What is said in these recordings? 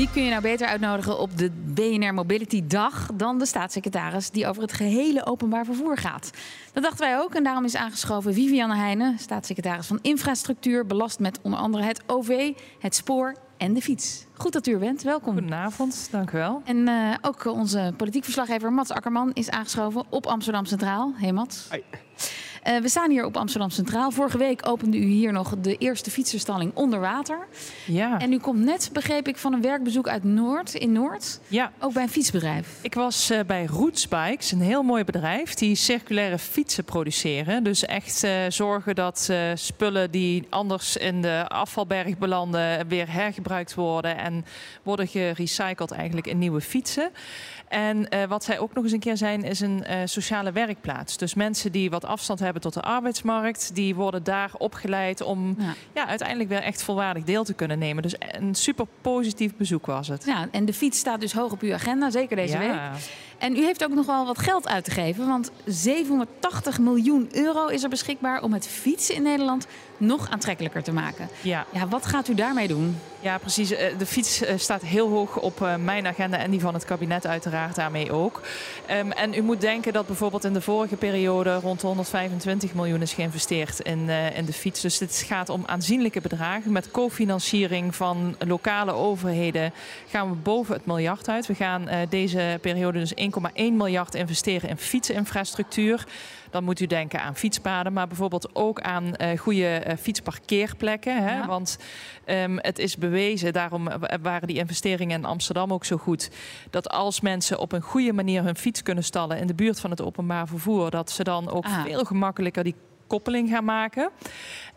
Wie kun je nou beter uitnodigen op de BNR Mobility Dag dan de staatssecretaris die over het gehele openbaar vervoer gaat? Dat dachten wij ook en daarom is aangeschoven Vivianne Heijnen, staatssecretaris van Infrastructuur, belast met onder andere het OV, het spoor en de fiets. Goed dat u er bent, welkom. Goedenavond, dank u wel. En uh, ook onze politiek verslaggever Mats Akkerman is aangeschoven op Amsterdam Centraal. Hey Mats. Hoi. Uh, we staan hier op Amsterdam Centraal. Vorige week opende u hier nog de eerste fietserstalling onder water. Ja. En u komt net, begreep ik, van een werkbezoek uit Noord, in Noord. Ja. Ook bij een fietsbedrijf. Ik was uh, bij Roots Bikes, een heel mooi bedrijf die circulaire fietsen produceren. Dus echt uh, zorgen dat spullen die anders in de afvalberg belanden weer hergebruikt worden en worden gerecycled eigenlijk in nieuwe fietsen. En wat zij ook nog eens een keer zijn, is een sociale werkplaats. Dus mensen die wat afstand hebben tot de arbeidsmarkt, die worden daar opgeleid om ja. ja. uiteindelijk weer echt volwaardig deel te kunnen nemen. Dus een super positief bezoek was het. Ja, en de fiets staat dus hoog op uw agenda, zeker deze ja. week. En u heeft ook nog wel wat geld uit te geven, want 780 miljoen euro is er beschikbaar om het fietsen in Nederland nog aantrekkelijker te maken. Ja. ja wat gaat u daarmee doen? Ja, precies. De fiets staat heel hoog op mijn agenda en die van het kabinet uiteraard daarmee ook. Um, en u moet denken dat bijvoorbeeld in de vorige periode rond 125 miljoen is geïnvesteerd in, uh, in de fiets. Dus dit gaat om aanzienlijke bedragen. Met cofinanciering van lokale overheden gaan we boven het miljard uit. We gaan uh, deze periode dus 1,1 miljard investeren in fietsinfrastructuur. Dan moet u denken aan fietspaden, maar bijvoorbeeld ook aan uh, goede uh, fietsparkeerplekken. Hè? Ja. Want um, het is bewezen, daarom waren die investeringen in Amsterdam ook zo goed, dat als mensen op een goede manier hun fiets kunnen stallen in de buurt van het openbaar vervoer, dat ze dan ook ah. veel gemakkelijker die koppeling gaan maken.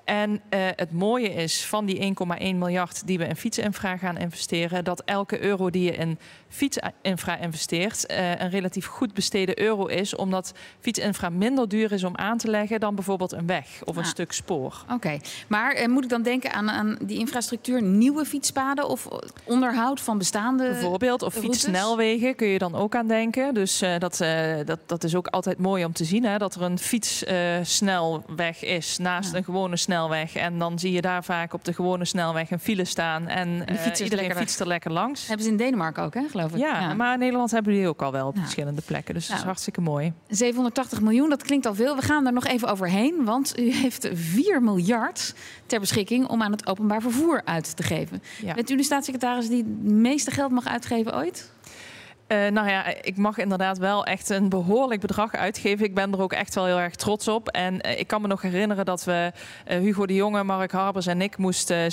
En uh, het mooie is van die 1,1 miljard die we in fietsinfra gaan investeren, dat elke euro die je in fietsinfra investeert, uh, een relatief goed besteden euro is, omdat fietsinfra minder duur is om aan te leggen dan bijvoorbeeld een weg of een Ah. stuk spoor. Oké, maar uh, moet ik dan denken aan, aan die infrastructuur, nieuwe fietspaden of onderhoud van bestaande Bijvoorbeeld, of routes? fietssnelwegen kun je dan ook aan denken. Dus dat, dat, dat is ook altijd mooi om te zien, hè, dat er een fietssnelweg is naast Ja. een gewone snelweg. En dan zie je daar vaak op de gewone snelweg een file staan en die fietsers iedereen lekker fietst er lekker langs. Hebben ze in Denemarken ook, hè, geloof ik? Ja, maar in Nederland hebben die ook al wel op Ja. verschillende plekken. Dus dat is hartstikke mooi. 780 miljoen, dat klinkt al veel. We gaan er nog even overheen, want u heeft 4 miljard ter beschikking om aan het openbaar vervoer uit te geven. Ja. Bent u de staatssecretaris die het meeste geld mag uitgeven ooit? Uh, nou ja, ik mag inderdaad wel echt een behoorlijk bedrag uitgeven. Ik ben er ook echt wel heel erg trots op. En uh, ik kan me nog herinneren dat we, uh, Hugo de Jonge, Mark Harbers en ik, moesten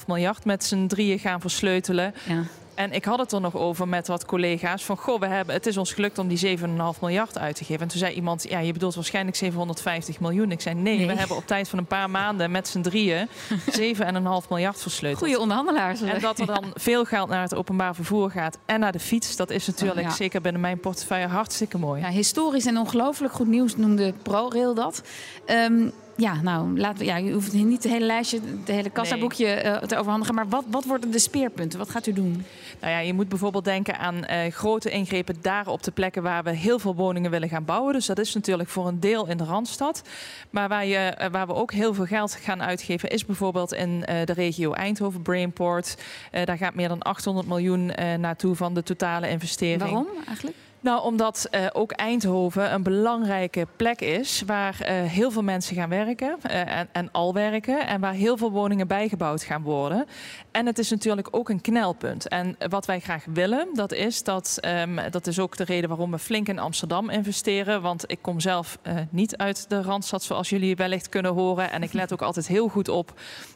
7,5 miljard met z'n drieën gaan versleutelen. Ja. En ik had het er nog over met wat collega's. Van goh, we hebben, het is ons gelukt om die 7,5 miljard uit te geven. En toen zei iemand, ja, je bedoelt waarschijnlijk 750 miljoen. Ik zei nee, Nee. we hebben op tijd van een paar maanden met z'n drieën 7,5 miljard versleuteld. Goede onderhandelaars. En dat er dan veel geld naar het openbaar vervoer gaat en naar de fiets, dat is natuurlijk Ja. zeker binnen mijn portefeuille hartstikke mooi. Ja, historisch en ongelooflijk goed nieuws noemde ProRail dat. Ehm, ja, nou, laten we, ja, u hoeft niet het hele lijstje, het hele kassaboekje eh, te overhandigen. Maar wat, wat worden de speerpunten? Wat gaat u doen? Nou ja, je moet bijvoorbeeld denken aan eh, grote ingrepen daar op de plekken waar we heel veel woningen willen gaan bouwen. Dus dat is natuurlijk voor een deel in de Randstad. Maar waar, je, eh, waar we ook heel veel geld gaan uitgeven is bijvoorbeeld in de regio Eindhoven, Brainport. Daar gaat meer dan 800 miljoen naartoe van de totale investering. Waarom eigenlijk? Nou, omdat eh, ook Eindhoven een belangrijke plek is waar eh, heel veel mensen gaan werken eh, en, en al werken en waar heel veel woningen bijgebouwd gaan worden. En het is natuurlijk ook een knelpunt. En wat wij graag willen, dat is dat, ehm, dat is ook de reden waarom we flink in Amsterdam investeren. Want ik kom zelf niet uit de Randstad, zoals jullie wellicht kunnen horen. En ik let ook altijd heel goed op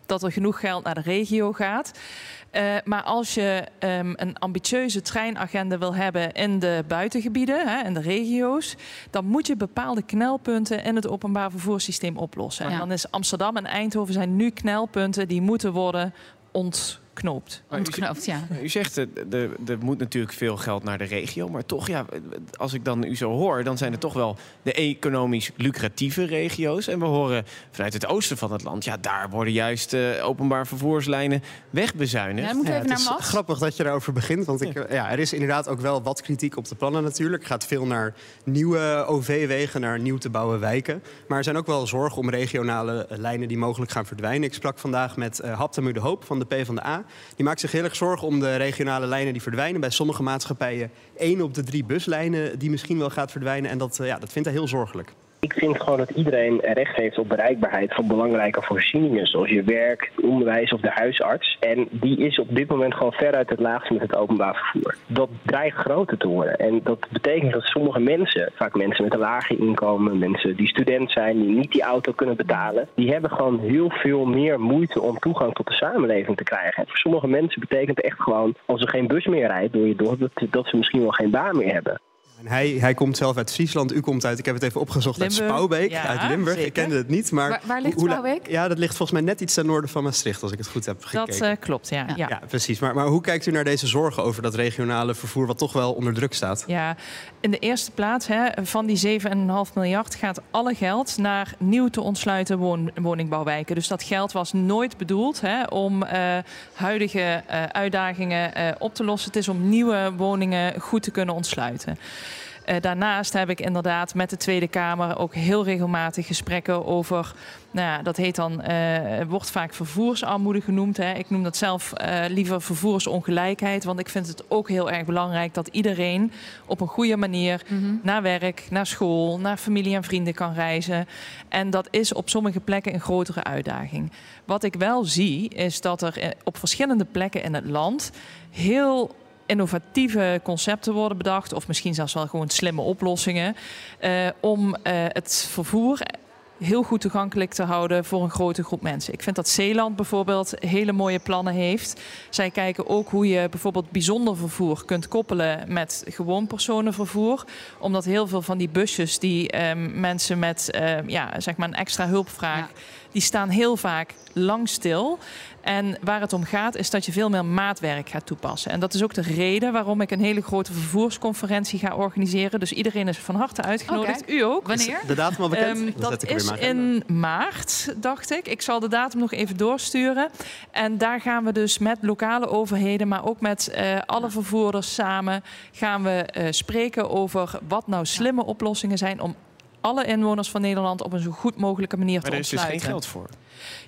dat er genoeg geld naar de regio gaat. Uh, maar als je um, een ambitieuze treinagenda wil hebben in de buitengebieden, hè, in de regio's, dan moet je bepaalde knelpunten in het openbaar vervoerssysteem oplossen. Ja. En dan is Amsterdam en Eindhoven zijn nu knelpunten die moeten worden ont ontknoopt. Ontknoopt, ja. U zegt, er, er moet natuurlijk veel geld naar de regio. Maar toch, ja, als ik dan u zo hoor... dan zijn het toch wel de economisch lucratieve regio's. En we horen vanuit het oosten van het land... ja, daar worden juist uh, openbaar vervoerslijnen wegbezuinigd. Ja, moet even naar Mas. grappig dat je daarover begint. Want ik, ja, er is inderdaad ook wel wat kritiek op de plannen natuurlijk. Het gaat veel naar nieuwe OV-wegen, naar nieuw te bouwen wijken. Maar er zijn ook wel zorgen om regionale lijnen die mogelijk gaan verdwijnen. Ik sprak vandaag met uh, Haptamu de Hoop van de PvdA. Die maakt zich heel erg zorgen om de regionale lijnen die verdwijnen. Bij sommige maatschappijen één op de drie buslijnen die misschien wel gaat verdwijnen. En dat, uh, ja, dat vindt hij heel zorgelijk. Ik vind gewoon dat iedereen recht heeft op bereikbaarheid van belangrijke voorzieningen, zoals je werk, onderwijs of de huisarts. En die is op dit moment gewoon veruit het laagste met het openbaar vervoer. Dat dreigt groter te worden. En dat betekent dat sommige mensen, vaak mensen met een lage inkomen, mensen die student zijn, die niet die auto kunnen betalen, die hebben gewoon heel veel meer moeite om toegang tot de samenleving te krijgen. En voor sommige mensen betekent het echt gewoon, als er geen bus meer rijdt door je dat, dat ze misschien wel geen baan meer hebben. Hij, hij komt zelf uit Friesland, u komt uit, ik heb het even opgezocht, Limburg. uit Spouwbeek, Ja, uit Limburg. zeker. Ik kende het niet, maar... Waar, waar ligt hoe- Spouwbeek? Ja, dat ligt volgens mij net iets ten noorden van Maastricht, als ik het goed heb gekeken. Dat eh, klopt, ja. Ja. ja. Precies. Maar, maar hoe kijkt u naar deze zorgen over dat regionale vervoer, wat toch wel onder druk staat? Ja, in de eerste plaats hè, van die 7,5 miljard gaat alle geld naar nieuw te ontsluiten woningbouwwijken. Dus dat geld was nooit bedoeld hè, om eh, huidige eh, uitdagingen op te lossen. Het is om nieuwe woningen goed te kunnen ontsluiten. Eh, daarnaast heb ik inderdaad met de Tweede Kamer ook heel regelmatig gesprekken over, nou ja, dat heet dan, eh, wordt vaak vervoersarmoede genoemd. Hè. Ik noem dat zelf eh, liever vervoersongelijkheid, want ik vind het ook heel erg belangrijk dat iedereen op een goede manier naar werk, naar school, naar familie en vrienden kan reizen. En dat is op sommige plekken een grotere uitdaging. Wat ik wel zie, is dat er op verschillende plekken in het land heel innovatieve concepten worden bedacht, of misschien zelfs wel gewoon slimme oplossingen, eh, om eh, het vervoer heel goed toegankelijk te houden voor een grote groep mensen. Ik vind dat Zeeland bijvoorbeeld hele mooie plannen heeft. Zij kijken ook hoe je bijvoorbeeld bijzonder vervoer kunt koppelen met gewoon personenvervoer. Omdat heel veel van die busjes die ehm, mensen met ehm, ja, zeg maar een extra hulpvraag, Ja. die staan heel vaak lang stil. En waar het om gaat is dat je veel meer maatwerk gaat toepassen. En dat is ook de reden waarom ik een hele grote vervoersconferentie ga organiseren. Dus iedereen is van harte uitgenodigd. U ook. Wanneer? De datum al bekend? Dan dat zet ik weer is. In maart, dacht ik. Ik zal de datum nog even doorsturen. En daar gaan we dus met lokale overheden, maar ook met eh, alle vervoerders samen, gaan we eh, spreken over wat nou slimme oplossingen zijn om alle inwoners van Nederland op een zo goed mogelijke manier Maar te er is dus ontsluiten. geen geld voor.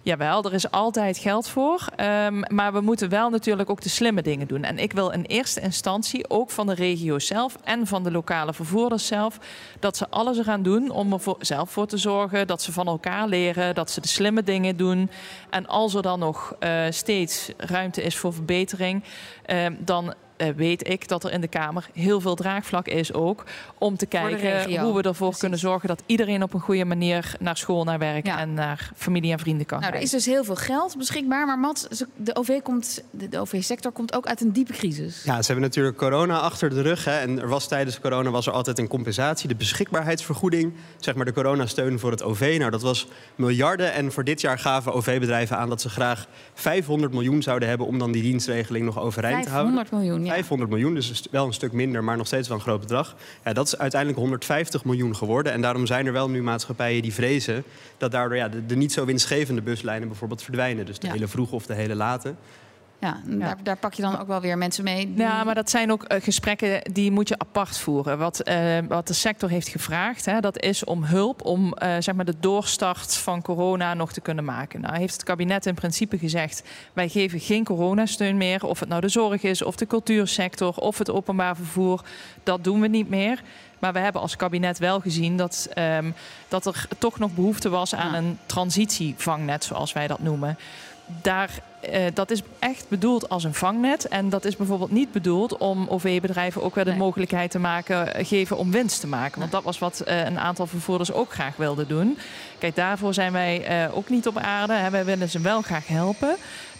Jawel, er is altijd geld voor. Ehm, maar we moeten wel natuurlijk ook de slimme dingen doen. En ik wil in eerste instantie ook van de regio zelf en van de lokale vervoerders zelf, dat ze alles eraan doen om er voor, zelf voor te zorgen dat ze van elkaar leren, dat ze de slimme dingen doen. En als er dan nog eh, steeds ruimte is voor verbetering, ehm, dan eh, weet ik dat er in de Kamer heel veel draagvlak is ook om te kijken hoe we ervoor Precies. kunnen zorgen dat iedereen op een goede manier naar school, naar werk Ja. en naar familie en vrienden kan Nou, er is dus heel veel geld beschikbaar. Maar Mats, de OV komt, de, de OV-sector komt ook uit een diepe crisis. Ja, ze hebben natuurlijk corona achter de rug. Hè, en er was tijdens corona was er altijd een compensatie. De beschikbaarheidsvergoeding, zeg maar de coronasteun voor het OV. Nou, dat was miljarden. En voor dit jaar gaven OV-bedrijven aan dat ze graag 500 miljoen zouden hebben... om dan die dienstregeling nog overeind te houden. 500 miljoen, ja. 500 miljoen, dus wel een stuk minder, maar nog steeds wel een groot bedrag. Ja, dat is uiteindelijk 150 miljoen geworden. En daarom zijn er wel nu maatschappijen die vrezen... dat daardoor ja, de, de niet zo winstgevende buslijnen bijvoorbeeld verdwijnen. Dus de Ja. hele vroege of de hele late. Ja, Daar, daar pak je dan ook wel weer mensen mee. die- Ja, maar dat zijn ook eh, gesprekken die moet je apart voeren. Wat, eh, wat de sector heeft gevraagd, hè, dat is om hulp om eh, zeg maar de doorstart van corona nog te kunnen maken. Nou heeft het kabinet in principe gezegd, wij geven geen coronasteun meer. Of het nou de zorg is, of de cultuursector, of het openbaar vervoer. Dat doen we niet meer. Maar we hebben als kabinet wel gezien dat, ehm, dat er toch nog behoefte was aan Ja. een transitievangnet, zoals wij dat noemen. Daar, eh, dat is echt bedoeld als een vangnet. En dat is bijvoorbeeld niet bedoeld om OV-bedrijven ook weer de Nee. mogelijkheid te maken, eh, geven om winst te maken. Want dat was wat eh, een aantal vervoerders ook graag wilden doen. Kijk, daarvoor zijn wij ook niet op aarde. Hè. Wij willen ze wel graag helpen.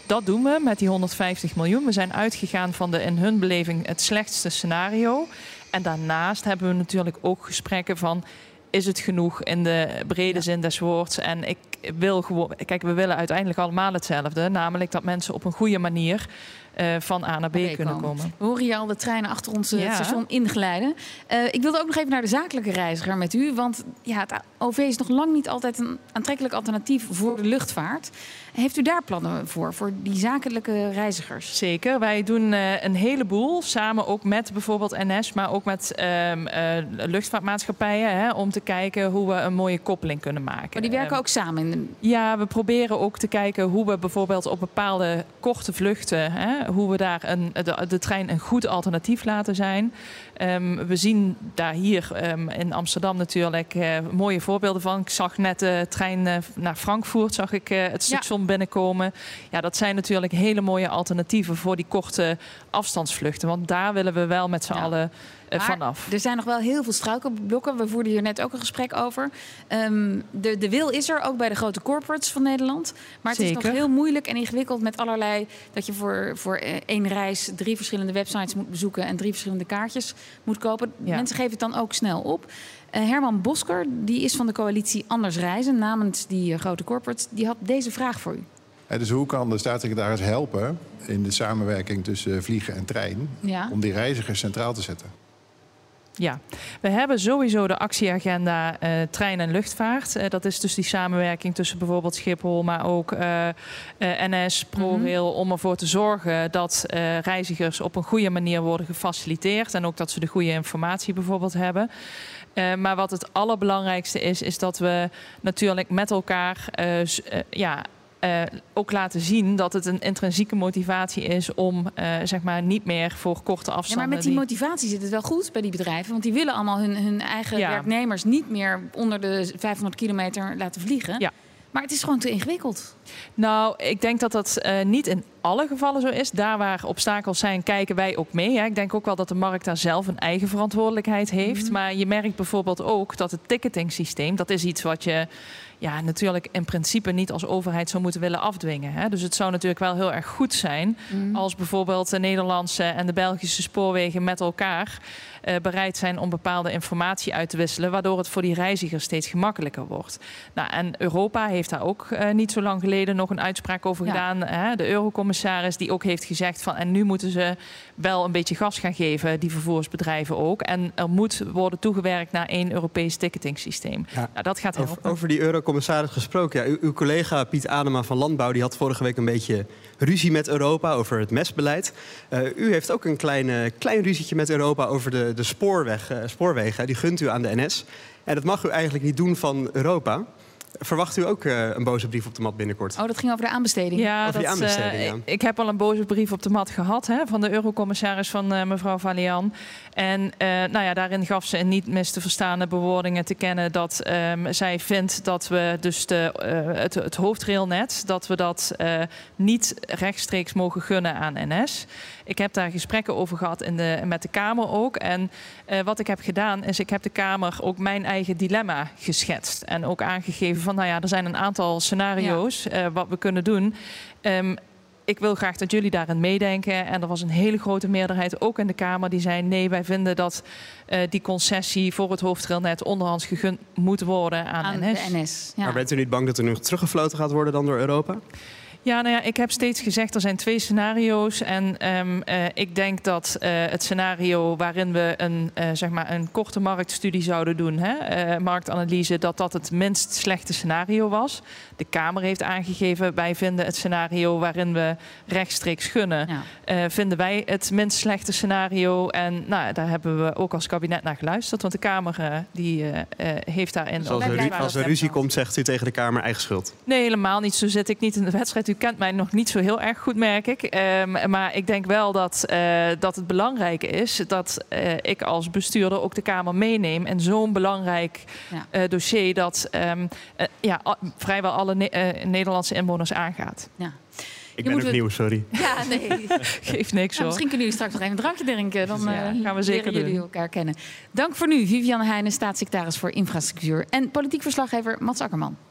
Dat doen we met die 150 miljoen. We zijn uitgegaan van de in hun beleving het slechtste scenario. En daarnaast hebben we natuurlijk ook gesprekken van is het genoeg in de brede zin des woords. En ik wil gewoon, kijk, we willen uiteindelijk allemaal hetzelfde, namelijk dat mensen op een goede manier uh, van A naar B, kunnen komen. We horen hier al de treinen achter ons ja. station inglijden. Uh, ik wilde ook nog even naar de zakelijke reiziger met u. Want ja, het OV is nog lang niet altijd een aantrekkelijk alternatief voor de luchtvaart. Heeft u daar plannen voor, voor die zakelijke reizigers? Zeker. Wij doen uh, een heleboel, samen ook met bijvoorbeeld NS, maar ook met um, luchtvaartmaatschappijen, hè, om te kijken hoe we een mooie koppeling kunnen maken. Maar die werken um, ook samen? In Ja, we proberen ook te kijken hoe we bijvoorbeeld op bepaalde korte vluchten, hè, hoe we daar een, de, de, trein een goed alternatief laten zijn. Um, we zien daar hier um, in Amsterdam natuurlijk uh, mooie voorbeelden van. Ik zag net de trein uh, naar Frankfurt, zag ik uh, het station ja. binnenkomen. Ja, dat zijn natuurlijk hele mooie alternatieven voor die korte afstandsvluchten. Want daar willen we wel met z'n ja. allen maar vanaf. Er zijn nog wel heel veel struikelblokken. We voerden hier net ook een gesprek over. Um, de, de wil is er, ook bij de grote corporates van Nederland. Maar het Zeker. is nog heel moeilijk en ingewikkeld met allerlei... dat je voor, voor één reis drie verschillende websites moet bezoeken... en drie verschillende kaartjes moet kopen. Ja. Mensen geven het dan ook snel op. Uh, Herman Bosker, die is van de coalitie Anders Reizen... namens die uh, grote corporates, die had deze vraag voor u. Dus hoe kan de staatssecretaris helpen in de samenwerking tussen vliegen en trein... Ja. om die reizigers centraal te zetten? Ja, we hebben sowieso de actieagenda uh, trein en luchtvaart. Uh, dat is dus die samenwerking tussen bijvoorbeeld Schiphol, maar ook uh, NS, ProRail, mm -hmm. om ervoor te zorgen dat reizigers op een goede manier worden gefaciliteerd en ook dat ze de goede informatie bijvoorbeeld hebben. maar wat het allerbelangrijkste is, is dat we natuurlijk met elkaar ja, uh, ook laten zien dat het een intrinsieke motivatie is om uh, zeg maar niet meer voor korte afstanden. Ja, maar met die, die, motivatie zit het wel goed bij die bedrijven, want die willen allemaal hun, hun eigen ja. werknemers niet meer onder de 500 kilometer laten vliegen. Ja. Maar het is gewoon te ingewikkeld. Nou, ik denk dat dat uh, niet in alle gevallen zo is. Daar waar obstakels zijn, kijken wij ook mee. Hè. Ik denk ook wel dat de markt daar zelf een eigen verantwoordelijkheid heeft. Mhm. Mm -hmm. Maar je merkt bijvoorbeeld ook dat het ticketing systeem, dat is iets wat je ja, natuurlijk in principe niet als overheid zou moeten willen afdwingen. Hè. Dus het zou natuurlijk wel heel erg goed zijn Mhm. mm. als bijvoorbeeld de Nederlandse en de Belgische spoorwegen met elkaar uh, bereid zijn om bepaalde informatie uit te wisselen, waardoor het voor die reizigers steeds gemakkelijker wordt. Nou, en Europa heeft daar ook uh, niet zo lang geleden nog een uitspraak over Ja. gedaan. Hè. De eurocommissaris die ook heeft gezegd van en nu moeten ze wel een beetje gas gaan geven, die vervoersbedrijven ook. En er moet worden toegewerkt naar één Europees ticketing systeem. Ja. Nou, dat gaat helpen. Over, over die eurocommissaris gesproken. Ja, uw, uw collega Piet Adema van Landbouw die had vorige week een beetje ruzie met Europa over het mesbeleid. Uh, u heeft ook een klein, uh, klein ruzietje met Europa over de, de spoorweg, uh, spoorwegen. Die gunt u aan de NS. En dat mag u eigenlijk niet doen van Europa. Verwacht u ook uh, een boze brief op de mat binnenkort? Oh, dat ging over de aanbesteding. Ja, Over die dat, aanbesteding, uh, ja. ik, heb al een boze brief op de mat gehad hè, van de eurocommissaris van uh, mevrouw Valian. En uh, nou ja, daarin gaf ze in niet mis te verstaande bewoordingen te kennen dat um, zij vindt dat we dus de, het, het hoofdrailnet, dat we dat niet rechtstreeks mogen gunnen aan NS. Ik heb daar gesprekken over gehad in de, met de Kamer ook. En wat ik heb gedaan is, ik heb de Kamer ook mijn eigen dilemma geschetst. En ook aangegeven van, nou ja, er zijn een aantal scenario's ja. uh, wat we kunnen doen. Um, ik wil graag dat jullie daarin meedenken. En er was een hele grote meerderheid, ook in de Kamer, die zei: nee, wij vinden dat uh, die concessie voor het hoofdrailnet onderhands gegund moet worden aan, aan NS. De NS ja. Maar bent u niet bang dat er nu teruggefloten gaat worden dan door Europa? Ja, nou ja, ik heb steeds gezegd er zijn twee scenario's. En um, uh, ik denk dat uh, het scenario waarin we een, uh, zeg maar een korte marktstudie zouden doen, hè, marktanalyse, dat dat het minst slechte scenario was. De Kamer heeft aangegeven, wij vinden het scenario waarin we rechtstreeks gunnen, ja. vinden wij het minst slechte scenario. En nou, daar hebben we ook als kabinet naar geluisterd, want de Kamer die, heeft daarin... Dus als er, als er ruzie komt, zegt u tegen de Kamer eigen schuld? Nee, helemaal niet. Zo zit ik niet in de wedstrijd. U kent mij nog niet zo heel erg goed, merk ik. Um, maar ik denk wel dat, uh, dat het belangrijk is dat uh, ik als bestuurder ook de Kamer meeneem in zo'n belangrijk ja. uh, dossier dat um, ja, vrijwel alle ne Nederlandse inwoners aangaat. Ja. Ik ben opnieuw, het... sorry. Ja, nee. Geeft niks ja, Misschien kunnen jullie straks nog even een drankje drinken. Dan ja, gaan we zeker jullie doen. elkaar kennen. Dank voor nu, Viviane Heijnen, staatssecretaris voor Infrastructuur. En politiek verslaggever Mats Akkerman.